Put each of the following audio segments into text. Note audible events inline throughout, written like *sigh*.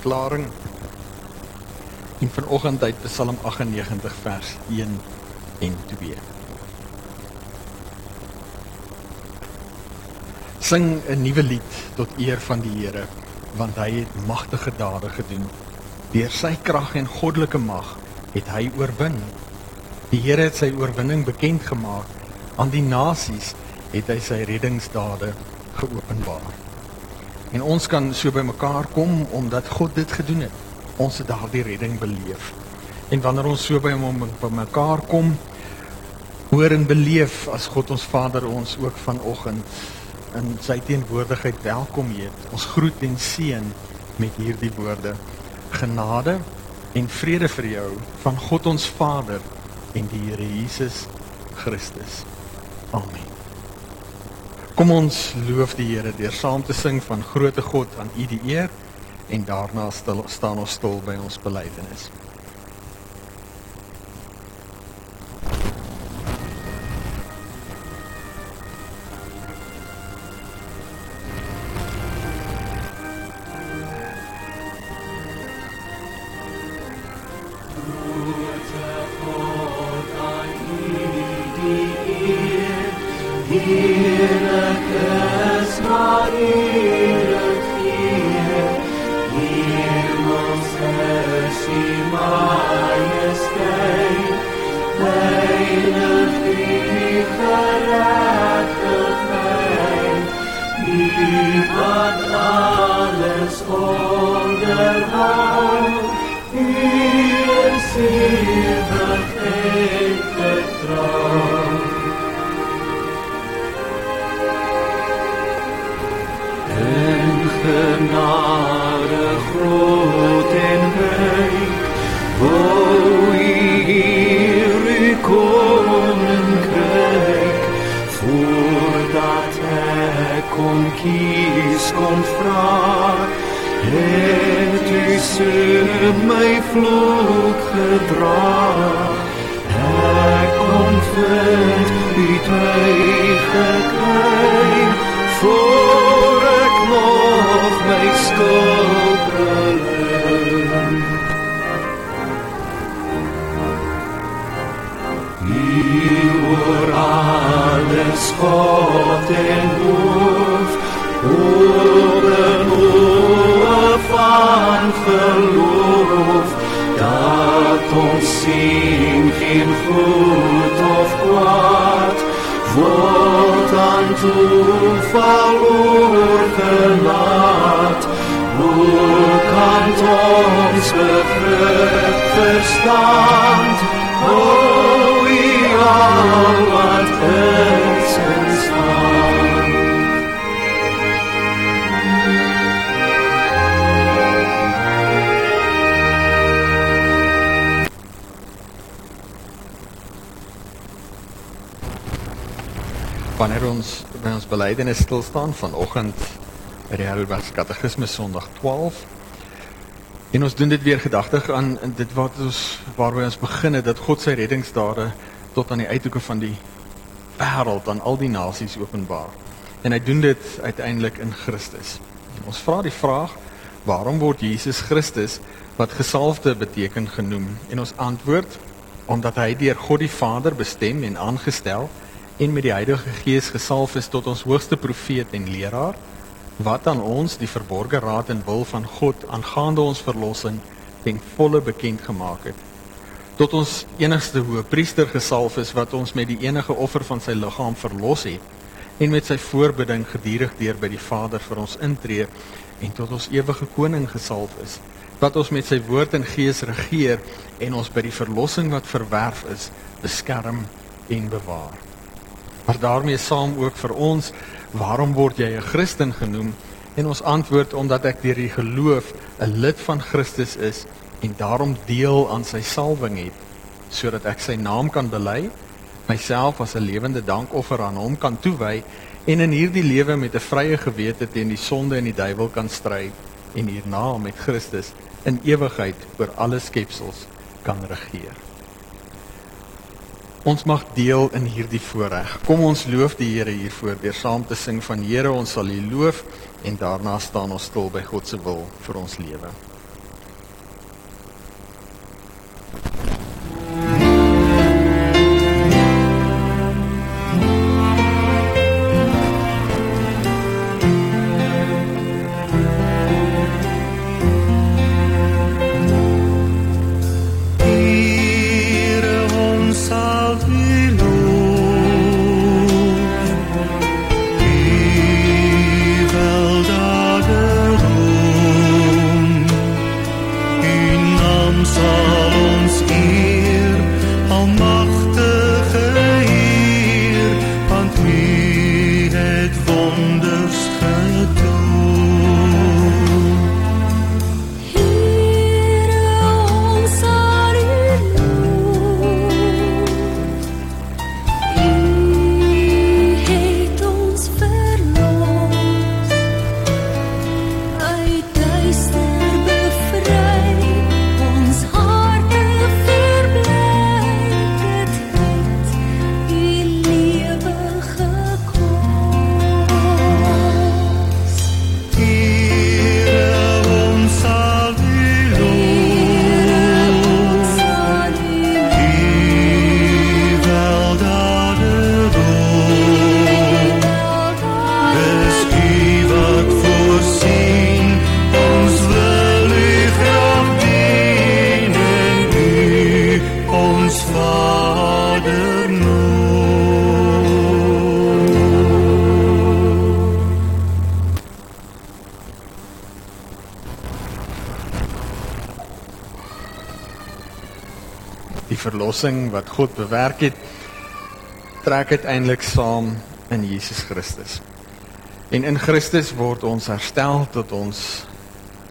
verklaring. En vanoggend uit Psalm 98 vers 1 en 2. Sing 'n nuwe lied tot eer van die Here, want hy het magtige dade gedoen. Deur sy krag en goddelike mag het hy oorwin. Die Here het sy oorwinning bekend gemaak aan die nasies, het hy sy reddingsdade geopenbaar. En ons kan so by mekaar kom omdat God dit gedoen het. Ons het daardie redding beleef. En wanneer ons so by hom by mekaar kom, hoor en beleef as God ons Vader ons ook vanoggend in sy teenwoordigheid welkom heet. Ons groet en seën met hierdie woorde: Genade en vrede vir jou van God ons Vader en die Here Jesus Christus. Amen. Kom ons loof die Here deur saam te sing van Grote God aan U die eer en daarna stil, staan ons stil by ons belydenis. Kon kies kon vra het u sin my vloek gedra ek kon vind u tyd gekry voor ek nog my skuld bely. Oor alles God en hoof, van geloof, dat ons of kwaad, word aan toeval oorgelaat. Hoe kan ons begrip verstaan? O, wie al wat is Wanneer ons by ons belydenis stil staan vanoggend by die Heidelberg Katekismes Sondag 12 en ons doen dit weer gedagtig aan dit wat ons waarby ons begin het dat God sy reddingsdade tot aan die uithoeke van die wêreld aan al die nasies openbaar. En hy doen dit uiteindelik in Christus. En ons vra die vraag, waarom word Jesus Christus wat gesalfde beteken genoem? En ons antwoord omdat hy deur God die Vader bestem en aangestel en met die Heilige Gees gesalf is tot ons hoogste profeet en leraar wat aan ons die verborgde raad en wil van God aangaande ons verlossing ten volle bekend gemaak het. Tot ons enigste hoëpriester gesalf is wat ons met die enige offer van sy liggaam verlos het en met sy voorbidding gedurig deur by die Vader vir ons intree en tot ons ewige koning gesalf is wat ons met sy woord en gees regeer en ons by die verlossing wat verwerf is beskerm en bewaar. Maar daarmee saam ook vir ons waarom word jy 'n Christen genoem? En ons antwoord omdat ek deur die geloof 'n lid van Christus is en daarom deel aan sy salwing het sodat ek sy naam kan bely, myself as 'n lewende dankoffer aan hom kan toewy en in hierdie lewe met 'n vrye gewete teen die sonde en die duiwel kan stry en hierna met Christus in ewigheid oor alle skepsels kan regeer. Ons mag deel in hierdie voorreg. Kom ons loof die Here hiervoor deur saam te sing van Here ons sal U loof en daarna staan ons stil by God se wil vir ons lewe. Verlossing wat God bewerk het, trek uiteindelik saam in Jesus Christus. En in Christus word ons herstel tot ons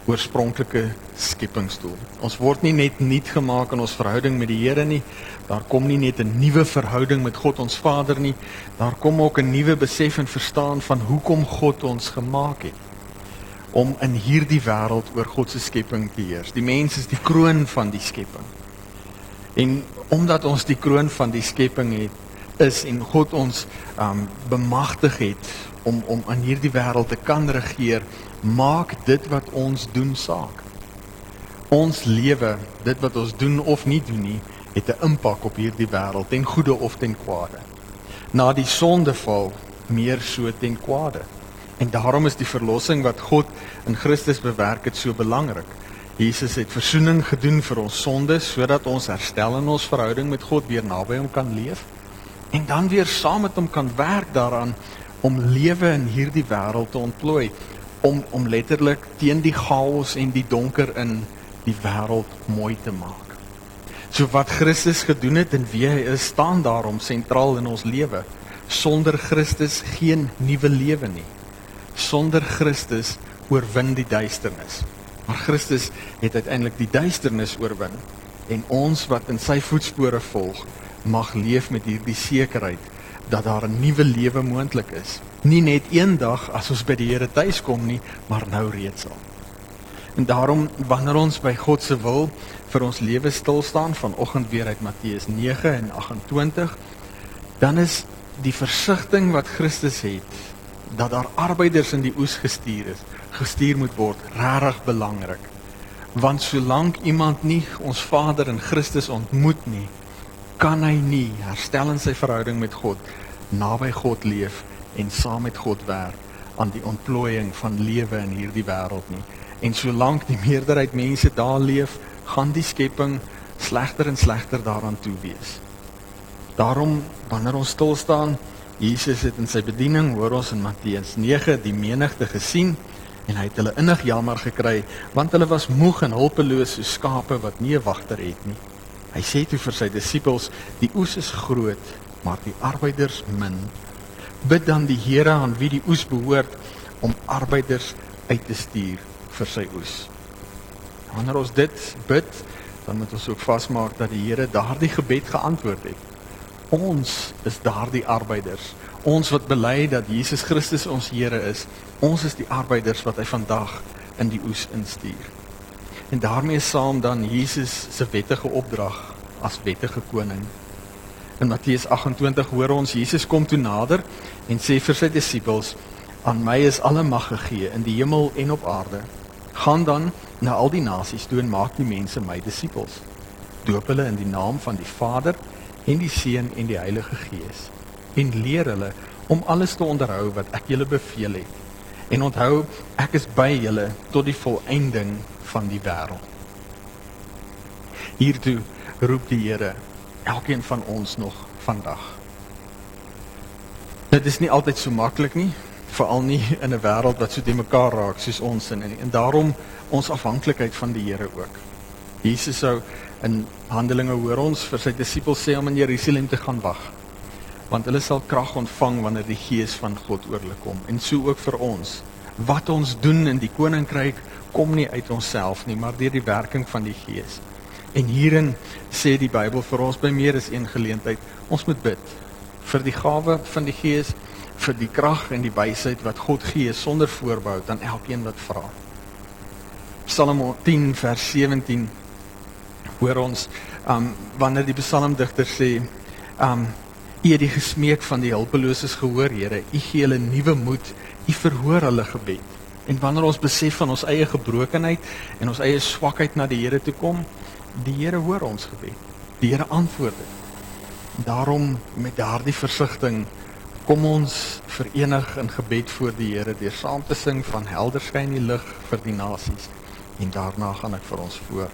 oorspronklike skepingsdoel. Ons word nie net nuut gemaak in ons verhouding met die Here nie. Daar kom nie net 'n nuwe verhouding met God ons Vader nie. Daar kom ook 'n nuwe besef en verstaan van hoekom God ons gemaak het om in hierdie wêreld oor God se skepping te heers. Die mens is die kroon van die skepping. En omdat ons die kroon van die skepping het, is en God ons um bemagtig het om om aan hierdie wêreld te kan regeer, maak dit wat ons doen saak. Ons lewe, dit wat ons doen of nie doen nie, het 'n impak op hierdie wêreld, ten goeie of ten kwade. Na die sondeval, meer so ten kwade. En daarom is die verlossing wat God in Christus bewerk het so belangrik. Jesus het verzoening gedoen vir ons sondes sodat ons herstel in ons verhouding met God weer naby hom kan leef en dan weer saam met hom kan werk daaraan om lewe in hierdie wêreld te ontplooi om om letterlik teen die chaos en die donker in die wêreld mooi te maak. So wat Christus gedoen het en wie hy is, staan daarom sentraal in ons lewe. Sonder Christus geen nuwe lewe nie. Sonder Christus oorwin die duisternis. Maar Christus het uiteindelik die duisternis oorwin en ons wat in sy voetspore volg, mag leef met hierdie sekerheid dat daar 'n nuwe lewe moontlik is. Nie net eendag as ons by die Here tuis kom nie, maar nou reeds al. En daarom wanneer ons by God se wil vir ons lewe stil staan vanoggend weer uit Matteus 9 en 28, dan is die versigtiging wat Christus het dat daar arbeiders in die oes gestuur is, gestuur moet word, regtig belangrik. Want solank iemand nie ons Vader in Christus ontmoet nie, kan hy nie herstel in sy verhouding met God, naby God leef en saam met God werk aan die ontplooiing van lewe in hierdie wêreld nie. En solank die meerderheid mense daar leef, gaan die skepping slegter en slegter daaraan toe wees. Daarom wanneer ons stil staan, Jesus het in sy bediening, hoor ons in Matteus 9, die menigte gesien en hy het hulle innig jammer gekry want hulle was moeg en hulpeloos soos skape wat nie 'n wagter het nie. Hy sê toe vir sy disippels: "Die oes is groot, maar die arbeiders min. Bid dan die Here aan wie die oes behoort om arbeiders uit te stuur vir sy oes." Wanneer ons dit bid, dan moet ons ook vasmaak dat die Here daardie gebed geantwoord het. Ons is daardie arbeiders. Ons wat bely dat Jesus Christus ons Here is, ons is die arbeiders wat hy vandag in die oes instuur. En daarmee saam dan Jesus se wettige opdrag as wettige koning. In Matteus 28 hoor ons Jesus kom toe nader en sê vir sy disippels: "Aan my is alle mag gegee in die hemel en op aarde. Gaan dan na al die nasies toe en maak die mense my disippels. Doop hulle in die naam van die Vader en die Seun en die Heilige Gees en leer hulle om alles te onderhou wat ek julle beveel het. En onthou, ek is by julle tot die volëinding van die wêreld. Hiertoe roep die Here elkeen van ons nog vandag. Dit is nie altyd so maklik nie, veral nie in 'n wêreld wat so te mekaar raak soos ons in en daarom ons afhanklikheid van die Here ook. Jesus sou in Handelinge hoor ons vir sy disippels sê om in Jerusalem te gaan wag want hulle sal krag ontvang wanneer die gees van God oor hulle kom en so ook vir ons wat ons doen in die koninkryk kom nie uit onsself nie, maar deur die werking van die Gees. En hierin sê die Bybel vir ons by meer as een geleentheid, ons moet bid vir die gawe van die Gees, vir die krag en die wysheid wat God gee sonder voorbehou aan elkeen wat vra. Psalm 10 vers 17 hoor ons um wanneer die psalmdigter sê um U het die gesmeek van die hulpeloses gehoor, Here. U gee hulle nuwe moed. U verhoor hulle gebed. En wanneer ons besef van ons eie gebrokenheid en ons eie swakheid na die Here toe kom, die Here hoor ons gebed. Die Here antwoord dit. Daarom met daardie versigtiging kom ons verenig in gebed voor die Here deur saam te sing van helder skyn die lig vir die nasies en daarna gaan ek vir ons voor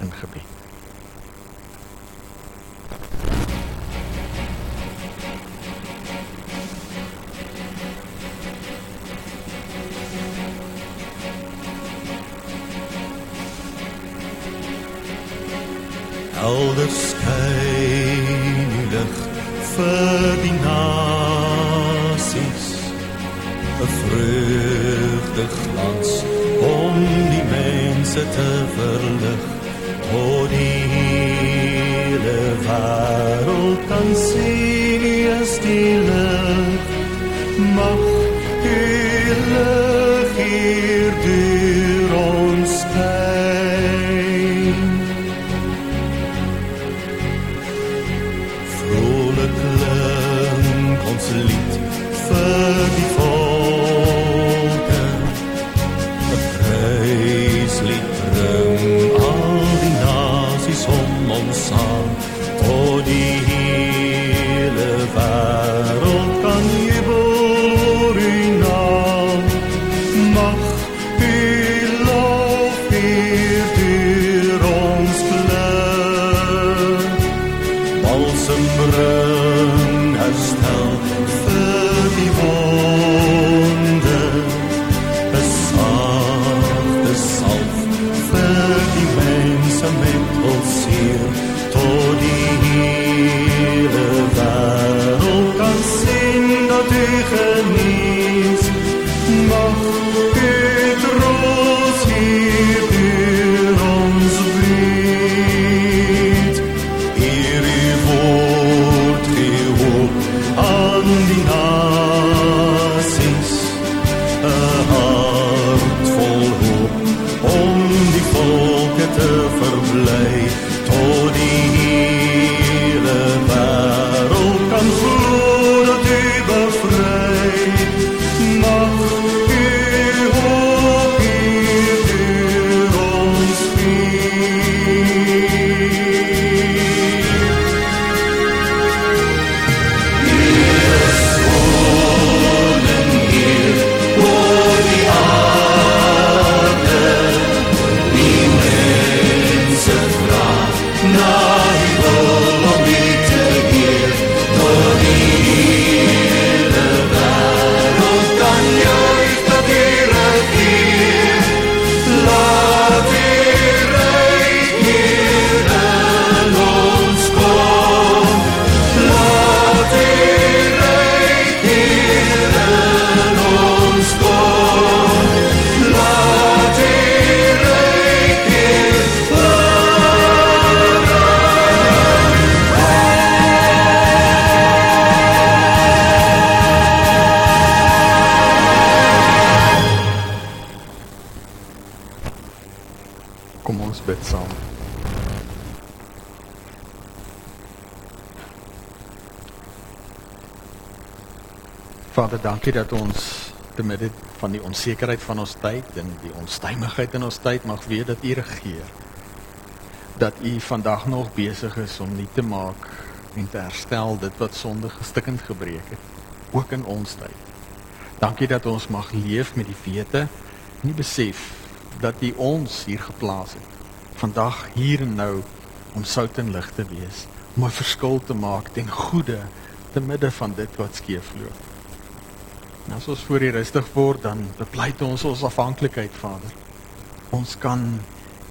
in gebed. Helder skyn die lig vir die nasies. 'n vreugde glans om die mense te verlig tot die hele wêreld kan sien die lig mag die lig hier deur Vader, dankie dat ons te midde van die onsekerheid van ons tyd en die onstuimigheid in ons tyd mag weet dat U regeer. Dat U vandag nog besig is om nie te maak en te herstel dit wat sonde gestikkend gebreek het, ook in ons tyd. Dankie dat ons mag leef met die wete en die besef dat U ons hier geplaas het. Vandag hier en nou om sout en lig te wees, om 'n verskil te maak ten goeie te midde van dit wat skeefloop. En as ons voor U rustig word, dan bepleit ons ons afhanklikheid, Vader. Ons kan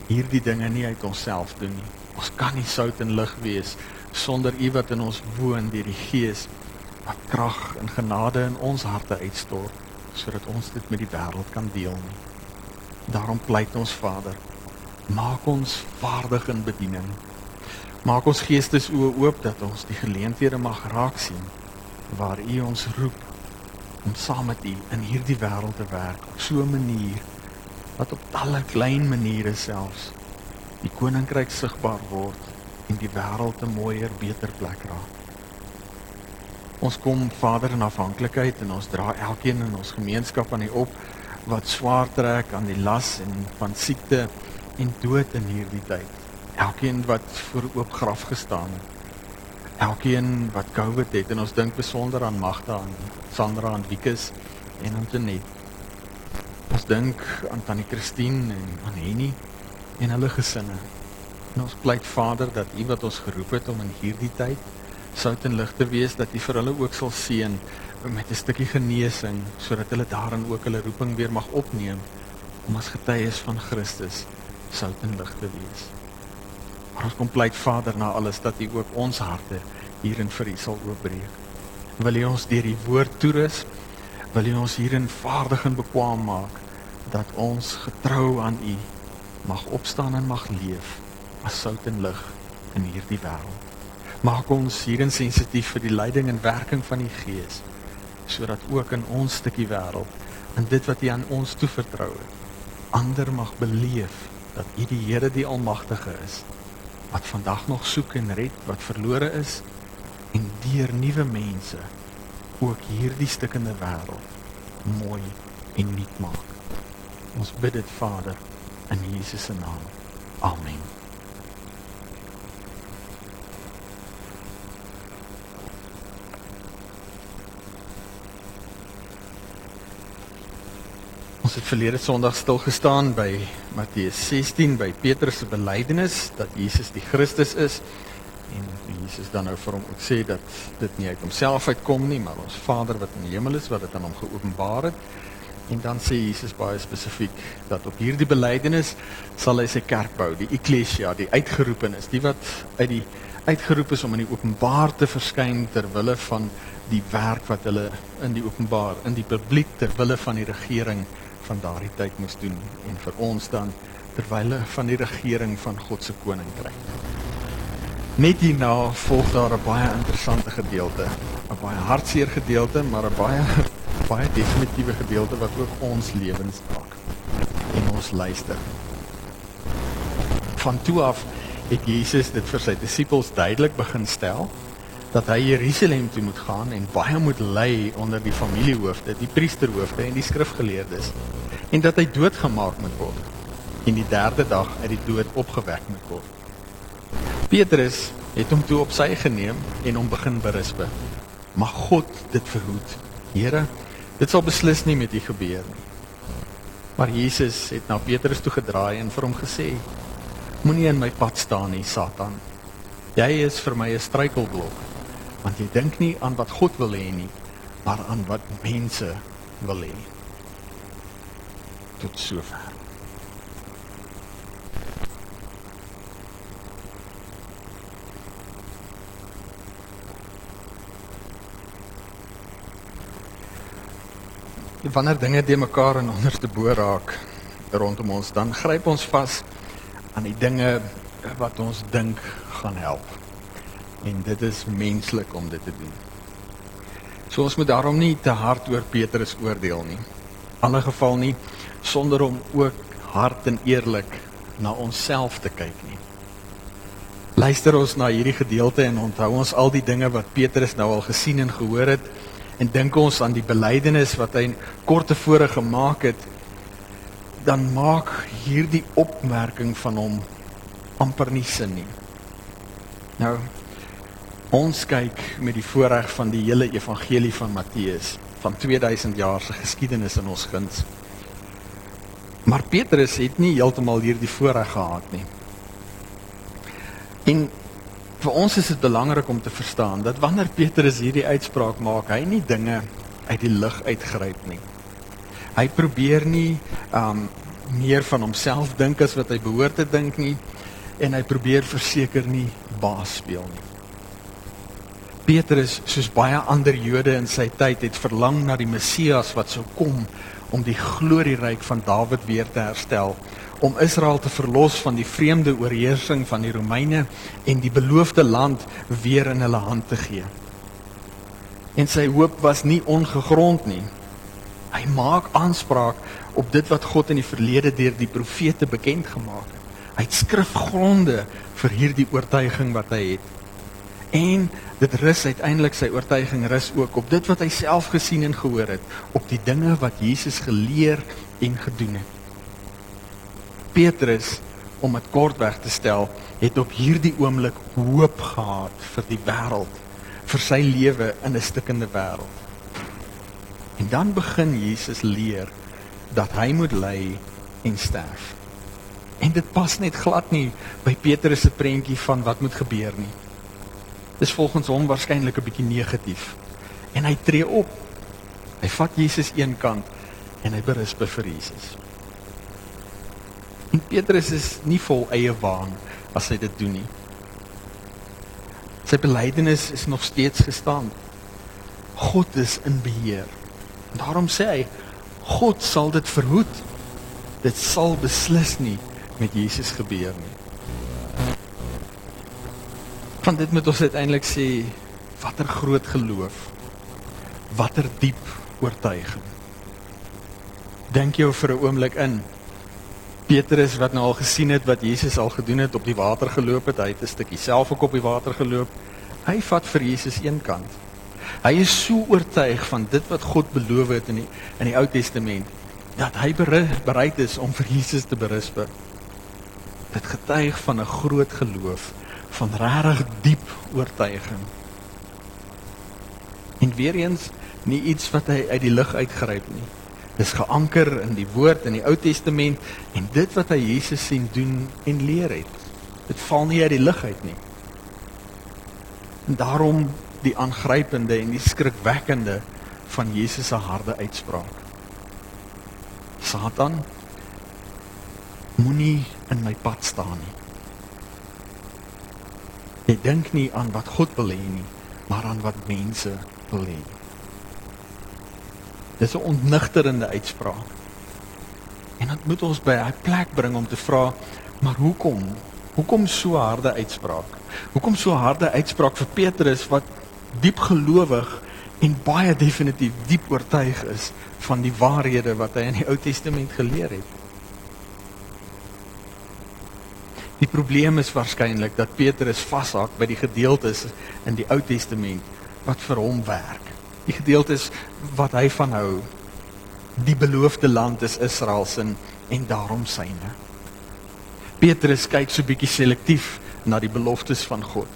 hierdie dinge nie uit onsself doen nie. Ons kan nie sout en lig wees sonder U wat in ons woon deur die Gees wat krag en genade in ons harte uitstort sodat ons dit met die wêreld kan deel nie. Daarom pleit ons Vader, maak ons vaardig in bediening. Maak ons geestesoë oop dat ons die geleenthede mag raak sien waar U ons roep om saam met U in hierdie wêreld te werk op so 'n manier wat op talle klein maniere selfs die koninkryk sigbaar word en die wêreld 'n mooier, beter plek raak. Ons kom Vader in afhanklikheid en ons dra elkeen in ons gemeenskap aan U op wat swaar trek aan die las en van siekte en dood in hierdie tyd. Elkeen wat voor oop graf gestaan het. Elkeen wat COVID het en ons dink besonder aan Magda aan Sandra en Wikus en aan Tenet. Ons dink aan Tannie Christine en aan Henny en hulle gesinne. En ons pleit Vader dat U wat ons geroep het om in hierdie tyd sout en lig te wees dat U vir hulle ook sal seën met 'n stukkie genesing sodat hulle daarin ook hulle roeping weer mag opneem om as getuies van Christus sout en lig te wees. Ons kom pleit Vader na alles dat U ook ons harte hierin vir U sal oopbreek. Wil U ons deur die woord toerus? Wil U ons hierin vaardig en bekwaam maak dat ons getrou aan U mag opstaan en mag leef as sout en lig in hierdie wêreld. Maak ons hierin sensitief vir die leiding en werking van die Gees sodat ook in ons stukkie wêreld en dit wat U aan ons toevertrou het, ander mag beleef dat U die Here die Almagtige is wat vandag nog soek en red wat verlore is en deur nuwe mense ook hierdie stukkende wêreld mooi en nuut maak. Ons bid dit Vader in Jesus se naam. Amen. Ons het verlede Sondag stil gestaan by Matteus 16 by Petrus se belydenis dat Jesus die Christus is en Jesus dan nou vir hom ook sê dat dit nie uit homself uitkom nie, maar ons Vader wat in die hemel is wat dit aan hom geopenbaar het. En dan sê Jesus baie spesifiek dat op hierdie belydenis sal hy sy kerk bou, die eklesia, die uitgeroepenes, die wat uit die uitgeroep is om in die openbaar te verskyn ter wille van die werk wat hulle in die openbaar in die publiek ter wille van die regering van daardie tyd moes doen en vir ons dan terwyl van die regering van God se koninkryk. Net hierna volg daar 'n baie interessante gedeelte, 'n baie hartseer gedeelte, maar 'n baie *laughs* baie definitiewe gedeelte wat ook ons lewens raak. En ons luister. Van toe af het Jesus dit vir sy disippels duidelik begin stel dat hy Jerusalem toe moet gaan en baie moet ly onder die familiehoofde, die priesterhoofde en die skrifgeleerdes en dat hy doodgemaak moet word en die derde dag uit die dood opgewek moet word. Petrus het hom toe op sy geneem en hom begin berispe. Mag God dit verhoed. Here, dit sal beslis nie met u gebeur nie. Maar Jesus het na Petrus toe gedraai en vir hom gesê: Moenie in my pad staan nie, Satan. Jy is vir my 'n struikelblok want jy dink nie aan wat God wil hê nie, maar aan wat mense wil hê. Tot sover. Wanneer dinge de mekaar en onderste bo raak rondom ons, dan gryp ons vas aan die dinge wat ons dink gaan help en dit is menslik om dit te doen. So ons moet daarom nie te hard oor Petrus oordeel nie. In alle geval nie sonder om ook hard en eerlik na onsself te kyk nie. Luister ons na hierdie gedeelte en onthou ons al die dinge wat Petrus nou al gesien en gehoor het en dink ons aan die belydenis wat hy kort tevore gemaak het dan maak hierdie opmerking van hom amper nie sin nie. Nou Ons kyk met die voorreg van die hele evangelie van Matteus van 2000 jaar se geskiedenis in ons guns. Maar Petrus het nie heeltemal hierdie voorreg gehad nie. En vir ons is dit belangrik om te verstaan dat wanneer Petrus hierdie uitspraak maak, hy nie dinge uit die lug uitgryp nie. Hy probeer nie um meer van homself dink as wat hy behoort te dink nie en hy probeer verseker nie baas speel nie. Petrus, soos baie ander Jode in sy tyd, het verlang na die Messias wat sou kom om die glorieryk van Dawid weer te herstel, om Israel te verlos van die vreemde oorheersing van die Romeine en die beloofde land weer in hulle hand te gee. En sy hoop was nie ongegrond nie. Hy maak aanspraak op dit wat God in die verlede deur die profete bekend gemaak het. Hy het skrifgronde vir hierdie oortuiging wat hy het. En dit rus uiteindelik sy oortuiging rus ook op dit wat hy self gesien en gehoor het, op die dinge wat Jesus geleer en gedoen het. Petrus, om dit kortweg te stel, het op hierdie oomblik hoop gehad vir die wêreld, vir sy lewe in 'n stikkende wêreld. En dan begin Jesus leer dat hy moet ly en sterf. En dit pas net glad nie by Petrus se prentjie van wat moet gebeur nie is volgens hom waarskynlik 'n bietjie negatief. En hy tree op. Hy vat Jesus een kant en hy berisp vir Jesus. En Petrus is nie vol eie waan as hy dit doen nie. Sy belydenis is nog steeds gestaan. God is in beheer. Daarom sê hy God sal dit verhoed. Dit sal beslis nie met Jesus gebeur nie. Van dit moet ons uiteindelik sê watter groot geloof. Watter diep oortuiging. Dink jou vir 'n oomblik in. Petrus wat nou al gesien het wat Jesus al gedoen het op die water geloop het, hy het 'n stukkie self ook op die water geloop. Hy vat vir Jesus een kant. Hy is so oortuig van dit wat God beloof het in die in die Ou Testament dat hy bereid is om vir Jesus te berisp. Dit getuig van 'n groot geloof, van regtig diep oortuiging. En weer eens nie iets wat hy uit die lug uitgryp nie. Dis geanker in die woord in die Ou Testament en dit wat hy Jesus sien doen en leer het. Dit val nie uit die lug uit nie. En daarom die aangrypende en die skrikwekkende van Jesus se harde uitspraak. Satan moenie in my pad staan nie. Jy dink nie aan wat God wil hê nie, maar aan wat mense wil hê. Dis 'n ontnigterende uitspraak. En dit moet ons by 'n plek bring om te vra, maar hoekom? Hoekom so harde uitspraak? Hoekom so harde uitspraak vir Petrus wat diep gelowig en baie definitief diep oortuig is van die waarhede wat hy in die Ou Testament geleer het. Die probleem is waarskynlik dat Petrus vashak by die gedeeltes in die Ou Testament wat vir hom werk. Die gedeeltes wat hy van hou. Die beloofde land is Israel se en daarom syne. Petrus kyk so bietjie selektief na die beloftes van God.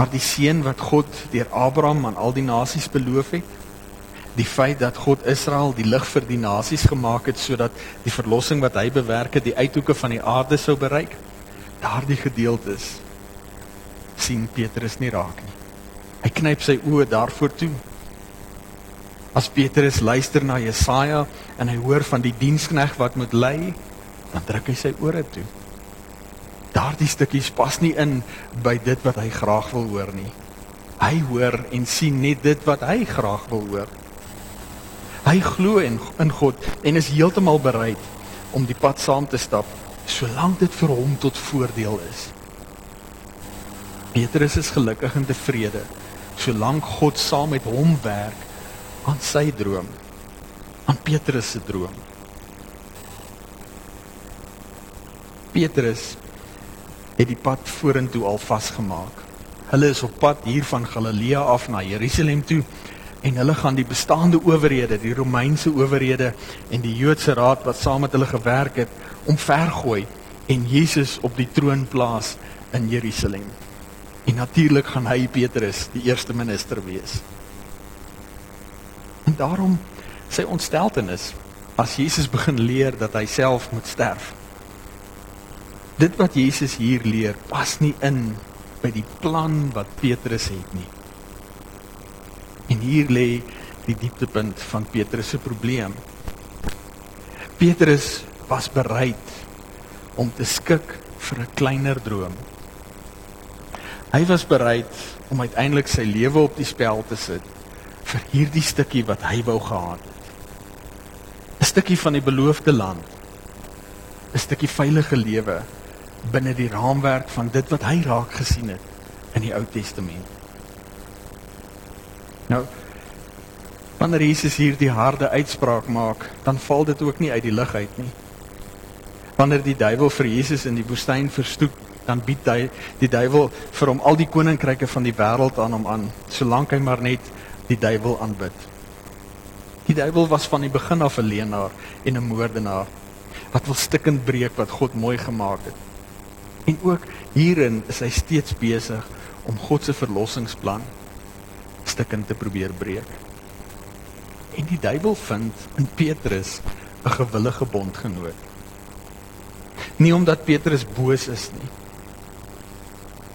Maar die seën wat God deur Abraham aan al die nasies beloof het, die feit dat God Israel die lig vir die nasies gemaak het sodat die verlossing wat hy bewerk het die uithoeke van die aarde sou bereik, daardie gedeeltes sien Petrus nie raak nie. Hy knyp sy oë daarvoor toe. As Petrus luister na Jesaja en hy hoor van die dienskneg wat moet lei, dan druk hy sy ore toe daardie stukkies pas nie in by dit wat hy graag wil hoor nie. Hy hoor en sien net dit wat hy graag wil hoor. Hy glo in in God en is heeltemal bereid om die pad saam te stap solank dit vir hom tot voordeel is. Petrus is gelukkig en tevrede solank God saam met hom werk aan sy droom, aan Petrus se droom. Petrus het die pad vorentoe al vasgemaak. Hulle is op pad hier van Galilea af na Jerusalem toe en hulle gaan die bestaande owerhede, die Romeinse owerhede en die Joodse raad wat saam met hulle gewerk het, omvergooi en Jesus op die troon plaas in Jerusalem. En natuurlik gaan hy Petrus die eerste minister wees. En daarom sy ontsteltenis as Jesus begin leer dat hy self moet sterf dit wat Jesus hier leer pas nie in by die plan wat Petrus het nie. En hier lê die dieptepunt van Petrus se probleem. Petrus was bereid om te skik vir 'n kleiner droom. Hy was bereid om uiteindelik sy lewe op die spel te sit vir hierdie stukkie wat hy wou gehad het. 'n Stukkie van die beloofde land. 'n Stukkie veilige lewe binne die raamwerk van dit wat hy raak gesien het in die Ou Testament. Wanneer Jesus hier die harde uitspraak maak, dan val dit ook nie uit die lug uit nie. Wanneer die duiwel vir Jesus in die woestyn verstoek, dan bied hy die duiwel vir hom al die koninkryke van die wêreld aan hom aan, solank hy maar net die duiwel aanbid. Die duiwel was van die begin af 'n leienaar en 'n moordenaar wat wil stikkend breek wat God mooi gemaak het. En ook hierin is hy steeds besig om God se verlossingsplan stukkend te probeer breek. En die duiwel vind in Petrus 'n gewillige bondgenoot. Nie omdat Petrus boos is nie,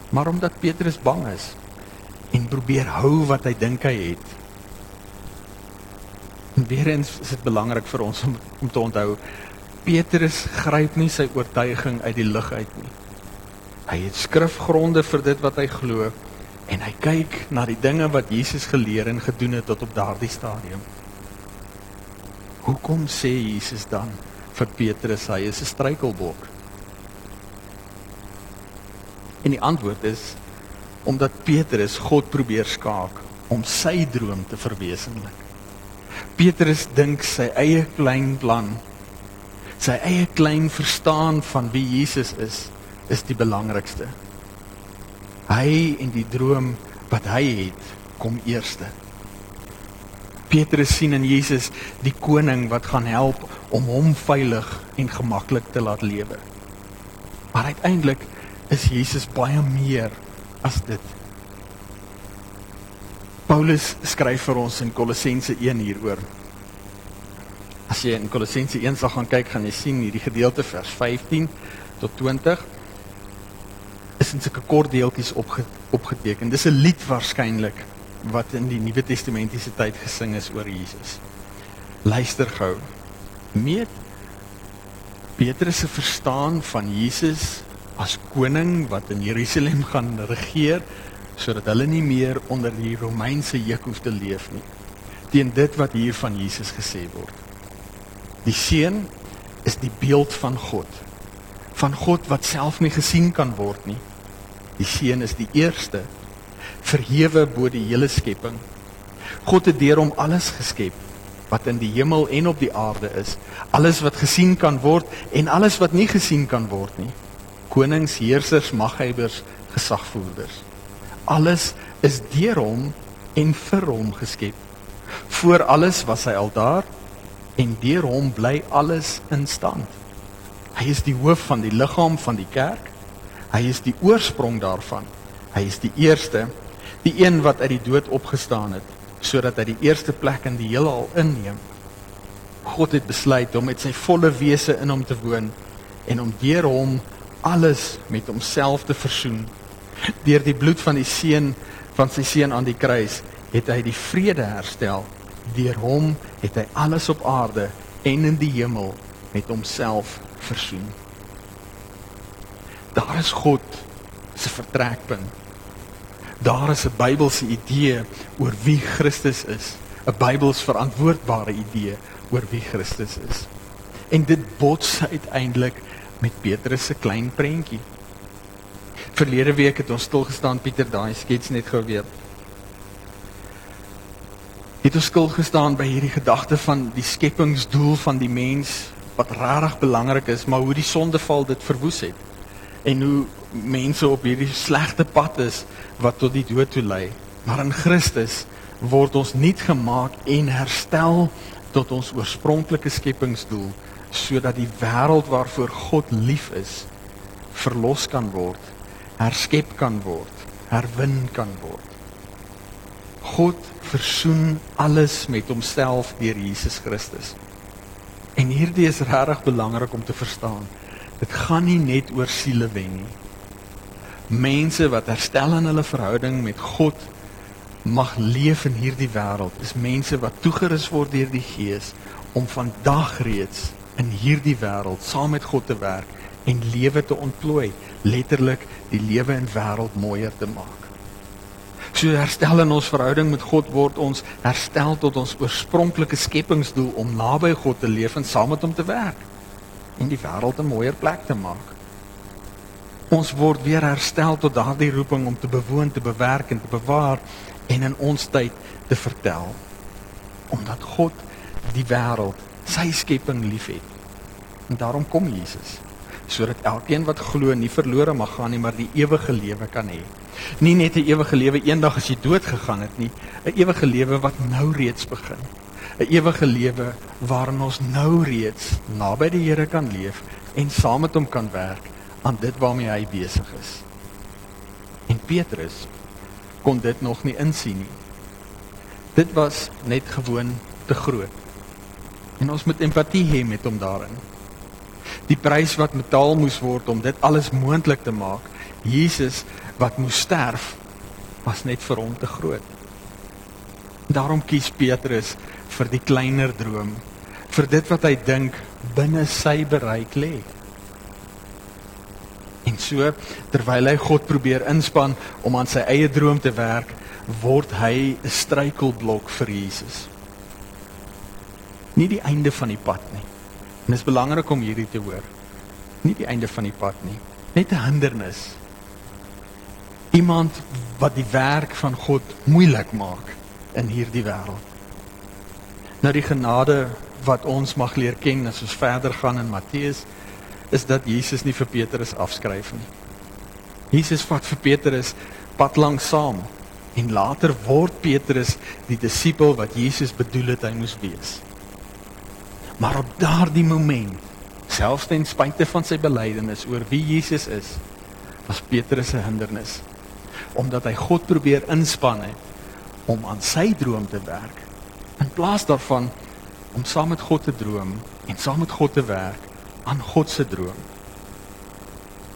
maar omdat Petrus bang is en probeer hou wat hy dink hy het. En weer eens is dit belangrik vir ons om om te onthou Petrus gryp nie sy oortuiging uit die lug uit nie. Hy het skrifgronde vir dit wat hy glo en hy kyk na die dinge wat Jesus geleer en gedoen het tot op daardie stadium. Hoekom sê Jesus dan vir Petrus hy is 'n struikelblok? En die antwoord is omdat Petrus God probeer skaak om sy droom te verwesenlik. Petrus dink sy eie klein plan, sy eie klein verstaan van wie Jesus is, is die belangrikste. Hy en die droom wat hy het, kom eerste. Petrus sien in Jesus die koning wat gaan help om hom veilig en gemaklik te laat lewe. Maar uiteindelik is Jesus baie meer as dit. Paulus skryf vir ons in Kolossense 1 hieroor. As jy in Kolossense 1 sal gaan kyk, gaan jy sien hierdie gedeelte vers 15 tot 20 is in sulke kort deeltjies opge, opgeteken. Dis 'n lied waarskynlik wat in die Nuwe Testamentiese tyd gesing is oor Jesus. Luister gou. Meet Petrus se verstaan van Jesus as koning wat in Jerusalem gaan regeer sodat hulle nie meer onder die Romeinse juk hoef te leef nie. Teen dit wat hier van Jesus gesê word. Die seun is die beeld van God van God wat self nie gesien kan word nie. Die seun is die eerste verhewe bo die hele skepping. God het deur hom alles geskep wat in die hemel en op die aarde is, alles wat gesien kan word en alles wat nie gesien kan word nie. Konings, heersers, maghebbers, gesagvoerders. Alles is deur hom en vir hom geskep. Voor alles was hy al daar en deur hom bly alles in stand. Hy is die hoof van die liggaam van die kerk. Hy is die oorsprong daarvan. Hy is die eerste, die een wat uit die dood opgestaan het, sodat hy die eerste plek in die heelal inneem. God het besluit om met sy volle wese in hom te woon en om deur hom alles met homself te versoen. Deur die bloed van die seun van sy seun aan die kruis het hy die vrede herstel. Deur hom het hy alles op aarde en in die hemel met homself versoen. Daar is God se vertrekpunt. Daar is 'n Bybelse idee oor wie Christus is, 'n Bybels verantwoordbare idee oor wie Christus is. En dit bots uiteindelik met Petrus se klein prentjie. Verlede week het ons stil gestaan Pieter daai skets net gou weer. Het ons stil gestaan by hierdie gedagte van die skepingsdoel van die mens wat regtig belangrik is, maar hoe die sondeval dit verwoes het en hoe mense op hierdie slegte pad is wat tot die dood toe lei. Maar in Christus word ons nuut gemaak en herstel tot ons oorspronklike skepingsdoel sodat die wêreld waarvoor God lief is verlos kan word, herskep kan word, herwin kan word. God versoen alles met homself deur Jesus Christus. En hierdie is regtig belangrik om te verstaan. Dit gaan nie net oor siele wen nie. Mense wat herstel in hulle verhouding met God mag leef in hierdie wêreld. Is mense wat toegerus word deur die Gees om vandag reeds in hierdie wêreld saam met God te werk en lewe te ontplooi, letterlik die lewe en wêreld mooier te maak. So herstel in ons verhouding met God word ons herstel tot ons oorspronklike skepingsdoel om naby God te leef en saam met hom te werk en die wêreld 'n mooier plek te maak. Ons word weer herstel tot daardie roeping om te bewoon, te bewerk en te bewaar en in ons tyd te vertel omdat God die wêreld, sy skepping liefhet. En daarom kom Jesus sodat elkeen wat glo nie verlore mag gaan nie, maar die ewige lewe kan hê. Nie net 'n ewige lewe eendag as jy dood gegaan het nie, 'n ewige lewe wat nou reeds begin. 'n Ewige lewe waarin ons nou reeds naby die Here kan leef en saam met hom kan werk aan dit waarmee hy besig is. En Petrus kon dit nog nie insien nie. Dit was net gewoon te groot. En ons moet empatie hê met hom daarin die prys wat betaal moes word om dit alles moontlik te maak. Jesus wat moes sterf was net vir hom te groot. Daarom kies Petrus vir die kleiner droom, vir dit wat hy dink binne sy bereik lê. En so terwyl hy God probeer inspann om aan sy eie droom te werk, word hy 'n struikelblok vir Jesus. Nie die einde van die pad nie. En dit is belangrik om hierdie te hoor. Nie die einde van die pad nie, net 'n hindernis. Iemand wat die werk van God moeilik maak in hierdie wêreld. Nou die genade wat ons mag leer ken as ons verder gaan in Matteus is dat Jesus nie vir Petrus afskryf nie. Jesus vat vir Petrus pad lank saam en later word Petrus die disipel wat Jesus bedoel het hy moes wees. Maar op daardie moment, selfs ten spyte van sy belydenis oor wie Jesus is, was Petrus 'n hindernis omdat hy God probeer inspann het om aan sy droom te werk in plaas daarvan om saam met God te droom en saam met God te werk aan God se droom.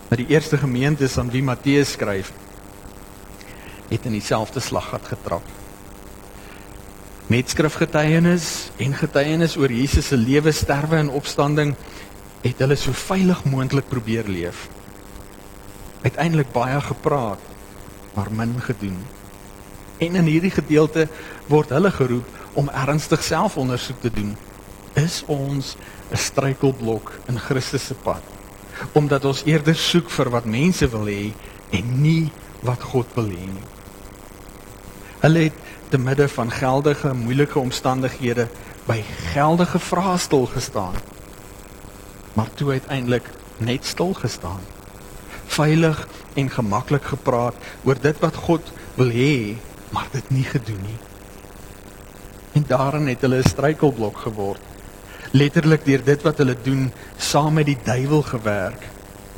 Maar die eerste gemeentes aan wie Matteus skryf, het in dieselfde slaggat getrap. Met skrifgetuienis en getuienis oor Jesus se lewe, sterwe en opstanding het hulle so veilig moontlik probeer leef. Uiteindelik baie gepraat, maar min gedoen. En in hierdie gedeelte word hulle geroep om ernstig selfondersoek te doen. Is ons 'n struikelblok in Christus se pad? Omdat ons eerder soek vir wat mense wil hê en nie wat God wil hê nie. Hulle het te midde van geldige moeilike omstandighede by geldige vrae stil gestaan. Maar toe uiteindelik net stil gestaan. Veilig en gemaklik gepraat oor dit wat God wil hê, maar dit nie gedoen nie. En daarin het hulle 'n struikelblok geword. Letterlik deur dit wat hulle doen saam met die duiwel gewerk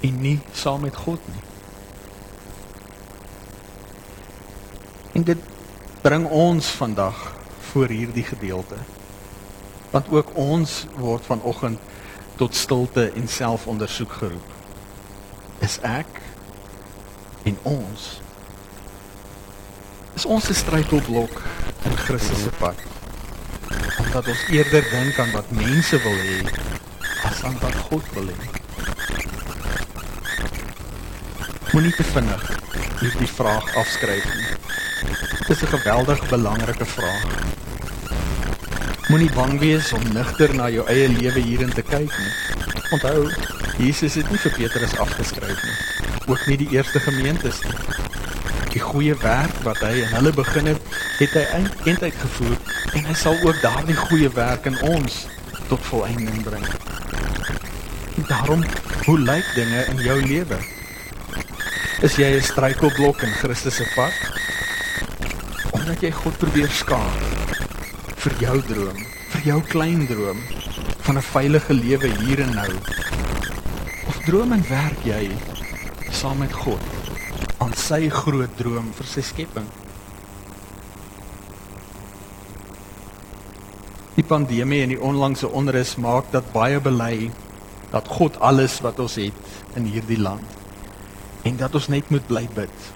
en nie saam met God nie. En dit bring ons vandag voor hierdie gedeelte. Want ook ons word vanoggend tot stilte en selfondersoek geroep. Is ek en ons is ons 'n struikelblok in Christus se pad? Dat ons eerder dink aan wat mense wil hê as aan wat God wil hê. Moenie te vinnig hierdie vraag afskryf nie. Dit is 'n geweldig belangrike vraag. Moenie bang wees om nigter na jou eie lewe hierin te kyk nie. Onthou, Jesus het nie vir Petrus afgeskryf nie. Ook nie die eerste gemeentes nie. Die goeie werk wat hy in hulle begin het, het hy eintlik gevoer en hy sal ook daardie goeie werk in ons tot volëinding bring. Daarom, hoe lyk dinge in jou lewe? Is jy 'n struikelblok in Christus se pad? Omdat jy God probeer skaar vir jou droom, vir jou klein droom van 'n veilige lewe hier en nou? Of droom en werk jy saam met God aan sy groot droom vir sy skepping? Die pandemie en die onlangse onrus maak dat baie bely dat God alles wat ons het in hierdie land en dat ons net moet bly bid.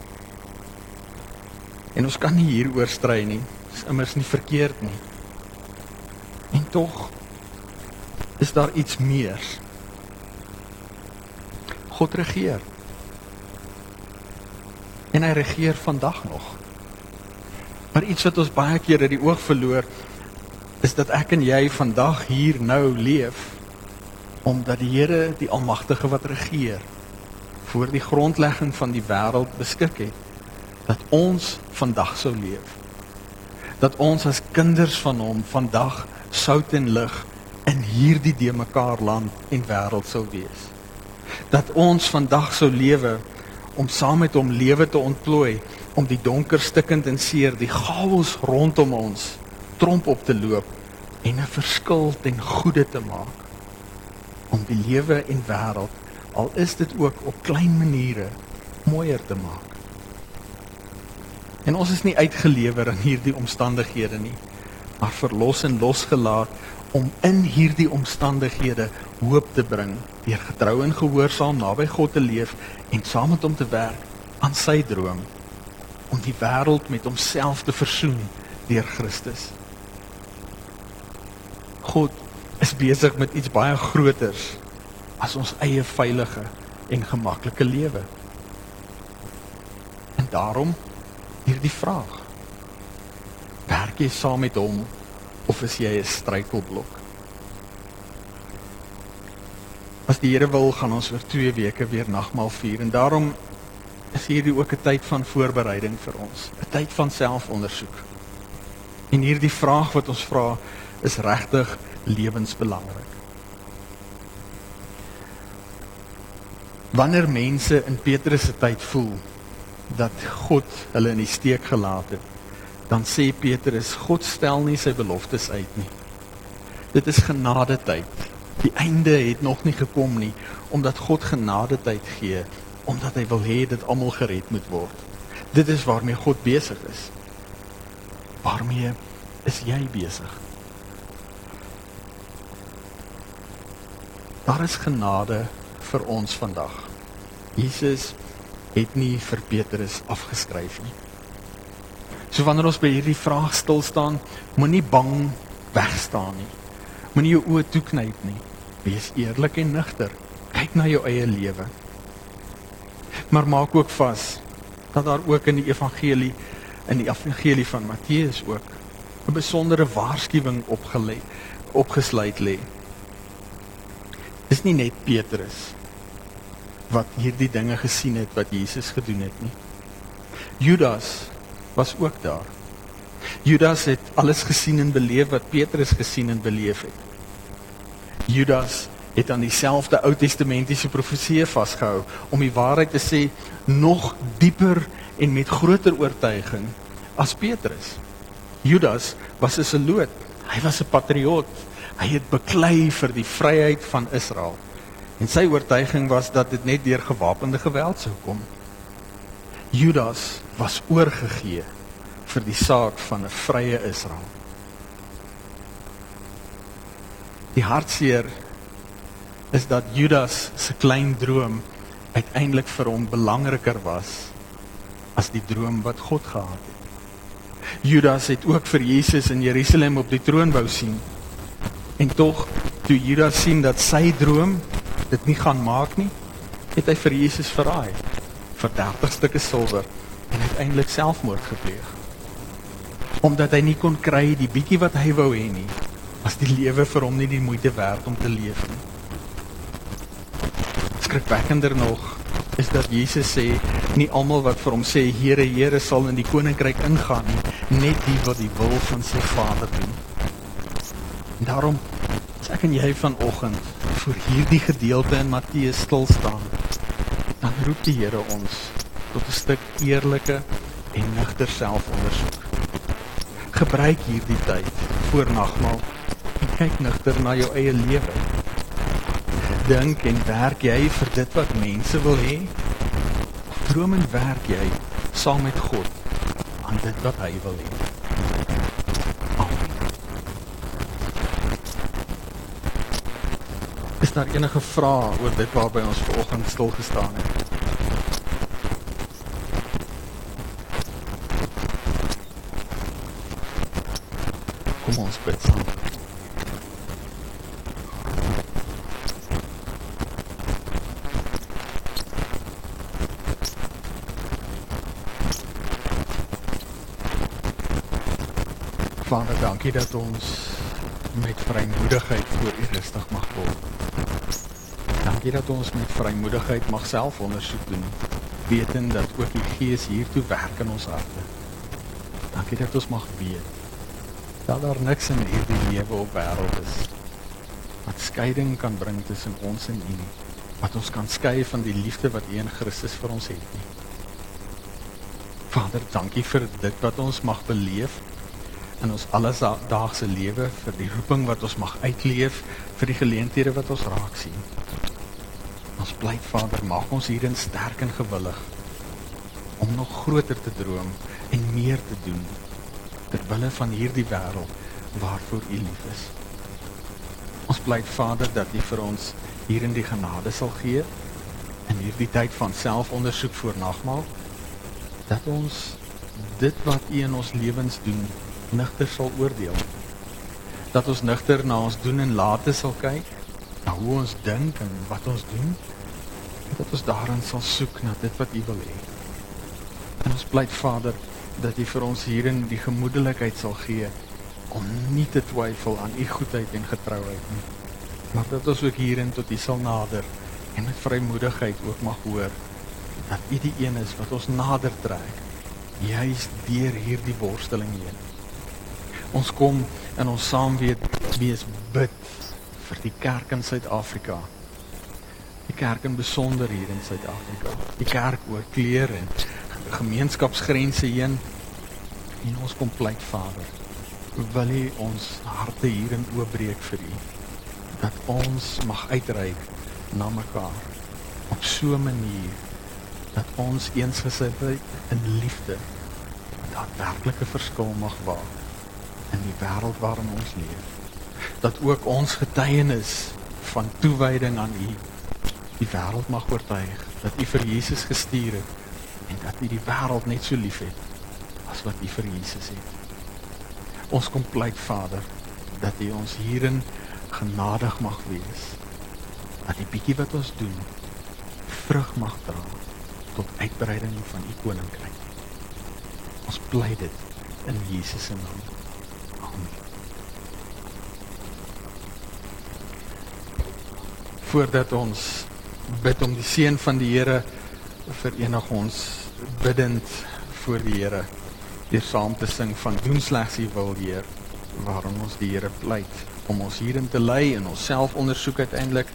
En ons kan nie hieroor stry nie. Dit is immers nie verkeerd nie. En tog is daar iets meer. God regeer. En hy regeer vandag nog. Maar iets wat ons baie keer uit die oog verloor is dat ek en jy vandag hier nou leef omdat die Here die almagtige wat regeer voor die grondlegging van die wêreld beskik het dat ons vandag sou leef. Dat ons as kinders van hom vandag sout en lig in hierdie de mekaar land en wêreld sou wees. Dat ons vandag sou lewe om saam met hom lewe te ontplooi om die donker stikkend en seer die chaos rondom ons tromp op te loop en 'n verskil ten goeie te maak om die lewe en wêreld al is dit ook op klein maniere mooier te maak. En ons is nie uitgelewer aan hierdie omstandighede nie, maar verlos en losgelaat om in hierdie omstandighede hoop te bring deur getrou en gehoorsaam naby God te leef en saam met hom te werk aan sy droom om die wêreld met homself te versoen deur Christus. God is besig met iets baie groters as ons eie veilige en gemaklike lewe. En daarom hierdie vraag. Werk jy saam met hom of is jy 'n struikelblok? As die Here wil, gaan ons oor 2 weke weer nagmaal vier en daarom is hierdie ook 'n tyd van voorbereiding vir ons, 'n tyd van selfondersoek. En hierdie vraag wat ons vra is regtig lewensbelangrik. Wanneer mense in Petrus se tyd voel dat God hulle in die steek gelaat het, dan sê Petrus, God stel nie sy beloftes uit nie. Dit is genade tyd. Die einde het nog nie gekom nie omdat God genade tyd gee omdat hy wil hê dat almal gered moet word. Dit is waarmee God besig is. Waarmee is jy besig? Daar is genade vir ons vandag. Jesus het nie vir Petrus afgeskryf nie. So wanneer ons by hierdie vraag stil staan, moenie bang wegstaan nie. Moenie jou oë toeknyp nie. Wees eerlik en nugter. Kyk na jou eie lewe. Maar maak ook vas dat daar ook in die evangelie in die evangelie van Matteus ook 'n besondere waarskuwing opgelê opgesluit lê. Dis nie net Petrus wat hierdie dinge gesien het wat Jesus gedoen het nie. Judas was ook daar. Judas het alles gesien en beleef wat Petrus gesien en beleef het. Judas het aan dieselfde Ou Testamentiese profeseë vasgehou om die waarheid te sê nog dieper en met groter oortuiging as Petrus. Judas was 'n seloot. Hy was 'n patriot. Hy het beklei vir die vryheid van Israel. En sy oortuiging was dat dit net deur gewapende geweld sou kom. Judas was oorgegee vir die saak van 'n vrye Israel. Die hartseer is dat Judas se klein droom uiteindelik vir hom belangriker was as die droom wat God gehad het. Judas het ook vir Jesus in Jerusalem op die troon wou sien. En tog toe Judas sien dat sy droom dit nie gaan maak nie, het hy vir Jesus verraai vir 30 stukke silwer en uiteindelik selfmoord gepleeg. Omdat hy nie kon kry die bietjie wat hy wou hê nie, was die lewe vir hom nie die moeite werd om te leef nie. Skrikwekkender nog is dat Jesus sê nie almal wat vir hom sê Here Here sal in die koninkryk ingaan nie, net die wat die wil van sy Vader doen. En daarom sê ek en jy vanoggend vir hierdie gedeelte in Matteus stil staan. Dan roep die Here ons tot 'n stuk eerlike en nugter selfondersoek. Gebruik hierdie tyd voor nagmaal en kyk nugter na jou eie lewe. Dink en werk jy vir dit wat mense wil hê? Droom en werk jy saam met God aan dit wat hy wil hê? Daar enige vrae oor dit waarby ons vanoggend stil gestaan het? Kom ons saam. Vader, dankie dat ons met vrymoedigheid voor U rustig mag word. Dankie dat ons met vrymoedigheid mag selfondersoek doen, wetend dat ook die Gees hiertoe werk in ons harte. Dankie dat ons mag weet dat daar niks in hierdie lewe op wêreld is wat skeiding kan bring tussen ons en U nie. Wat ons kan skei van die liefde wat U in Christus vir ons het nie. Vader, dankie vir dit wat ons mag beleef in ons alledaagse lewe vir die roeping wat ons mag uitleef vir die geleenthede wat ons raak sien. Bly Vader, maak ons hierin sterk en gewillig om nog groter te droom en meer te doen ter wille van hierdie wêreld waarvoor U lief is. Ons bly Vader dat U vir ons hierin die genade sal gee in hierdie tyd van selfondersoek voor nagmaal dat ons dit wat U in ons lewens doen nigter sal oordeel. Dat ons nigter na ons doen en late sal kyk, na hoe ons dink en wat ons doen. Dat ons daarin sal soek na dit wat U wil hê. En ons pleit Vader dat U vir ons hierin die gemoedelikheid sal gee om nie te twyfel aan U goedheid en getrouheid nie. Maar dat ons ook hierin tot U sal nader en met vrymoedigheid ook mag hoor dat U die een is wat ons nader trek juis deur hierdie worsteling heen. Ons kom in ons saam weet wees bid vir die kerk in Suid-Afrika. Die kerk in besonder hier in Suid-Afrika. Die kerk oor kleer en gemeenskapsgrense heen. En ons kom pleit Vader. Wil U ons harte hierin oopbreek vir U dat ons mag uitreik na mekaar op so 'n manier dat ons eensgesindheid in liefde daadwerklike verskil mag maak in die wêreld waarin ons leef. Dat ook ons getuienis van toewyding aan U die wêreld mag oortuig dat U vir Jesus gestuur het en dat U die wêreld net so liefhet as wat U vir Jesus het. Ons kom pleit Vader dat U ons hierin genadig mag wees. Dat die bietjie wat ons doen vrug mag dra tot uitbreiding van u koninkryk. Ons bly dit in Jesus se naam. Amen. Voordat ons bid om die seën van die Here verenig ons bidend voor die Here deur saam te sing van doen slegs u wil Heer waarom ons die Here pleit om ons hierin te lei en onsself ondersoek uiteindelik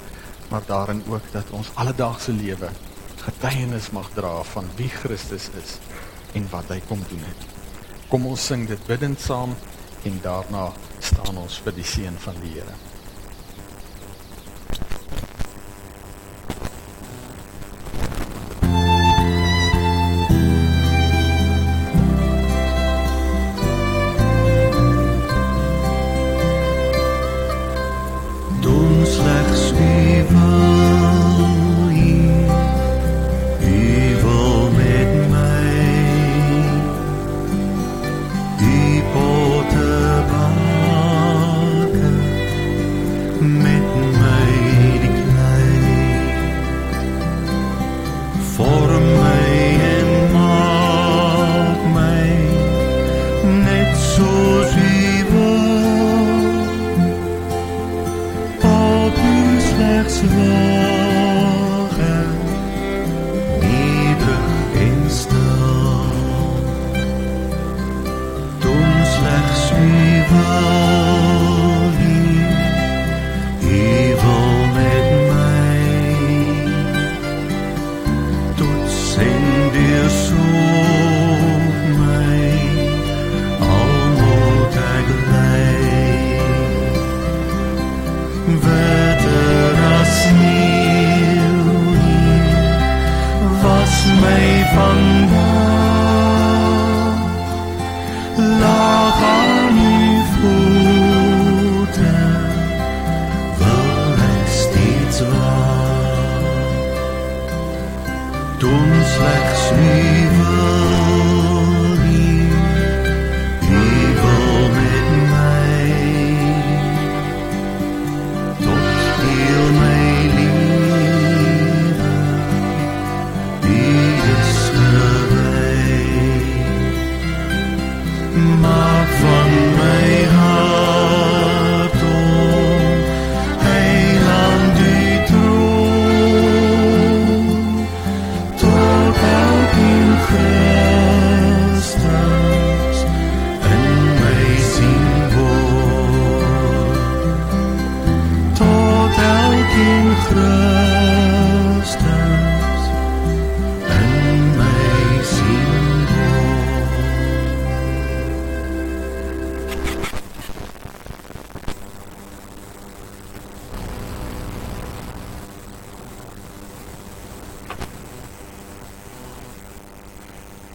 maar daarin ook dat ons alledaagse lewe getuienis mag dra van wie Christus is en wat hy kom doen het. Kom ons sing dit bidend saam en daarna staan ons vir die seën van die Here.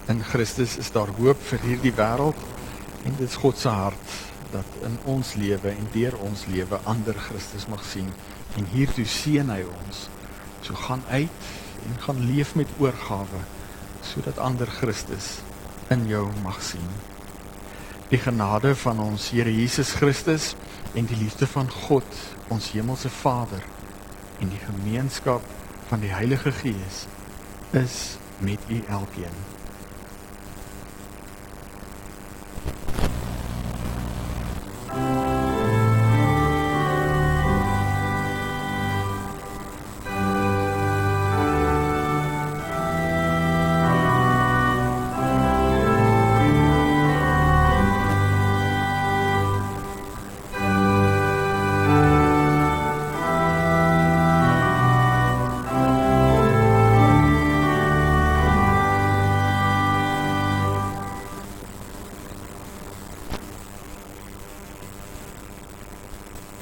In Christus is daar hoop vir hierdie wêreld en dit is God se hart dat in ons lewe en deur ons lewe ander Christus mag sien en hiertoe seën hy ons. So gaan uit en gaan leef met oorgawe sodat ander Christus in jou mag sien. Die genade van ons Here Jesus Christus en die liefde van God, ons hemelse Vader en die gemeenskap van die Heilige Gees is met u elkeen.